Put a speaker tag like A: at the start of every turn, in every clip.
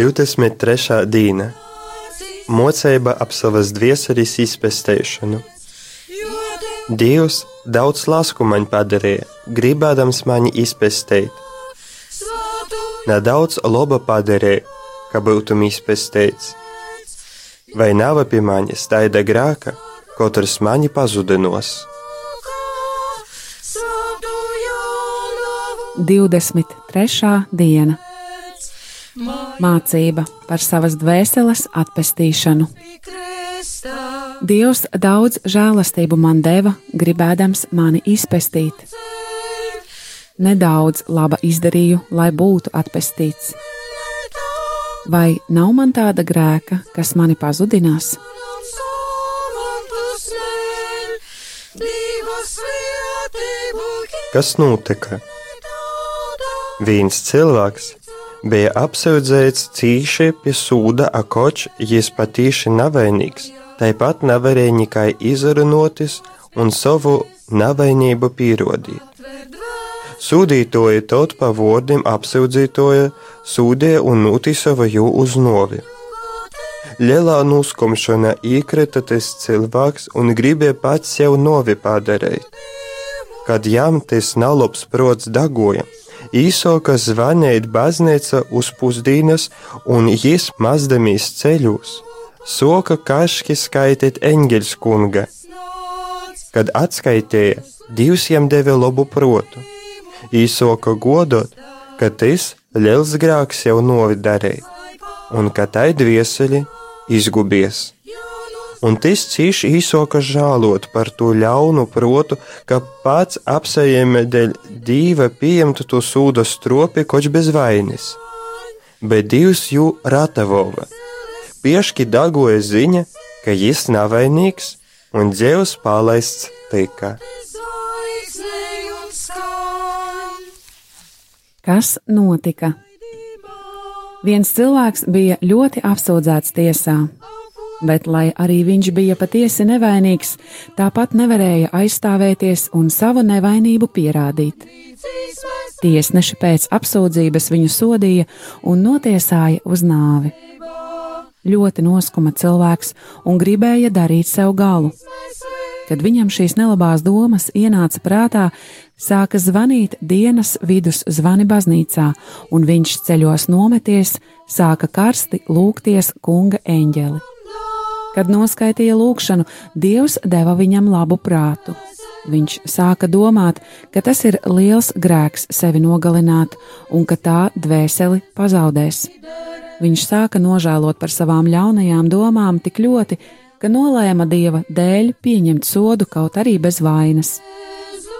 A: 23. dīna Mocība ap savas dvieseļas izpētēšanu. Dievs daudz lasku man padarīja, gribēdams mani izpētēt. Nedaudz laba padarīja, ka būtu izpētēts. Vai nav pie manis tāda grāka, katrs mani pazudinos?
B: 23. diena. Mācība par savas dvēseles atpestīšanu. Dievs daudz žēlastību man deva, gribēdams mani izpestīt. Nedaudz laba izdarīju, lai būtu atpestīts. Vai nav man tāda grēka, kas mani pazudinās?
A: Kas notika? Viens cilvēks bija apsūdzēts cīši pie sūda, akoč jis patīši navainīgs, tāpat nevarēja nekai izrunāties un savu navainību pierādīt. Sūdītoja tot pa vārdiem apsūdzītoja, sūdīja un notisava jū uz novi. Lielā nuskumšana iekrita tas cilvēks un gribēja pats sev novi padarīt. Kad jām tas nalobs prots dagoja, īsoka zvanīt baznīca uz pusdienas, un jis mazdamīs ceļos, soka kaški skaitīt eņģeļs kunga. Kad atskaitīja, divs jam deva labu protu, īsoka godot, ka tas liels grāks jau novidarēja, un ka tai dvieseļi izgubies. Un tas cīši īsoka žālot par to ļaunu protu, ka pats apsējēme dēļ dīva pieņemtu to sūda stropi koč bez vainas. Bet divs jū ratavova. Pieški dagoja ziņa, ka jis nav vainīgs un dzēvs palaists tika.
B: Kas notika? Viens cilvēks bija ļoti apsūdzēts tiesā, bet, lai arī viņš bija patiesi nevainīgs, tāpat nevarēja aizstāvēties un savu nevainību pierādīt. Tiesneši pēc apsūdzības viņu sodīja un notiesāja uz nāvi. Ļoti noskuma cilvēks un gribēja darīt sev galu. Kad viņam šīs nelabās domas ienāca prātā, sāka zvanīt dienas vidus zvani baznīcā, un viņš ceļos nometies, sāka karsti lūgties kunga eņģeli. Kad noskaitīja lūgšanu, Dievs deva viņam labu prātu. Viņš sāka domāt, ka tas ir liels grēks sevi nogalināt un ka tā dvēseli pazaudēs. Viņš sāka nožēlot par savām ļaunajām domām tik ļoti, ka nolēma dieva dēļ pieņemt sodu kaut arī bez vainas.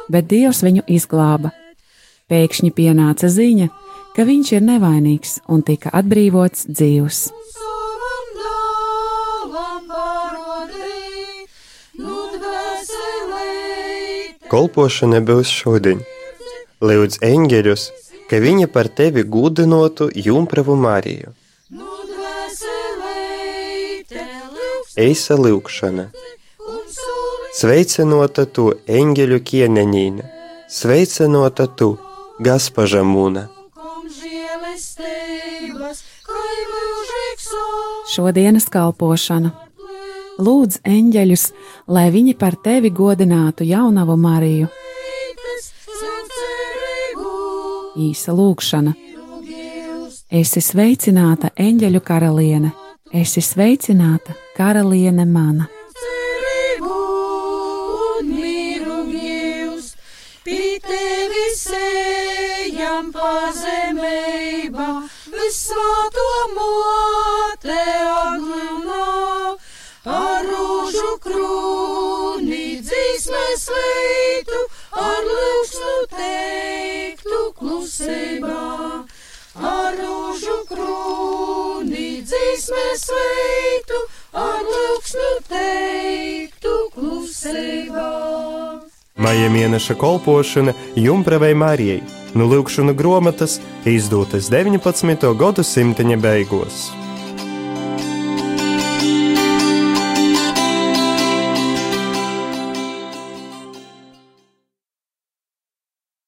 B: Bet dievs viņu izglāba. Pēkšņi pienāca ziņa, ka viņš ir nevainīgs un tika atbrīvots dzīvs.
A: Kolpošana būs šodien. Lūdz eņģeļus, ka viņi par tevi gudinotu Jumpravu Mariju. Eisa lūkšana. Sveicinota tu, eņģeļu kieneņīna, sveicinota tu, gaspaža mūna.
B: Šodienas kalpošana. Lūdz eņģeļus, lai viņi par tevi godinātu jaunavu Mariju. Īsa lūkšana. Esi sveicināta, eņģeļu karaliene, esi sveicināta! karaliene mana.
C: ejam pazemībā, visvāto mote aglunā,
A: Mēneša kolpošana Jumpravai Marijai no Lūkšana grāmatas izdotas 19. gadsimta beigās.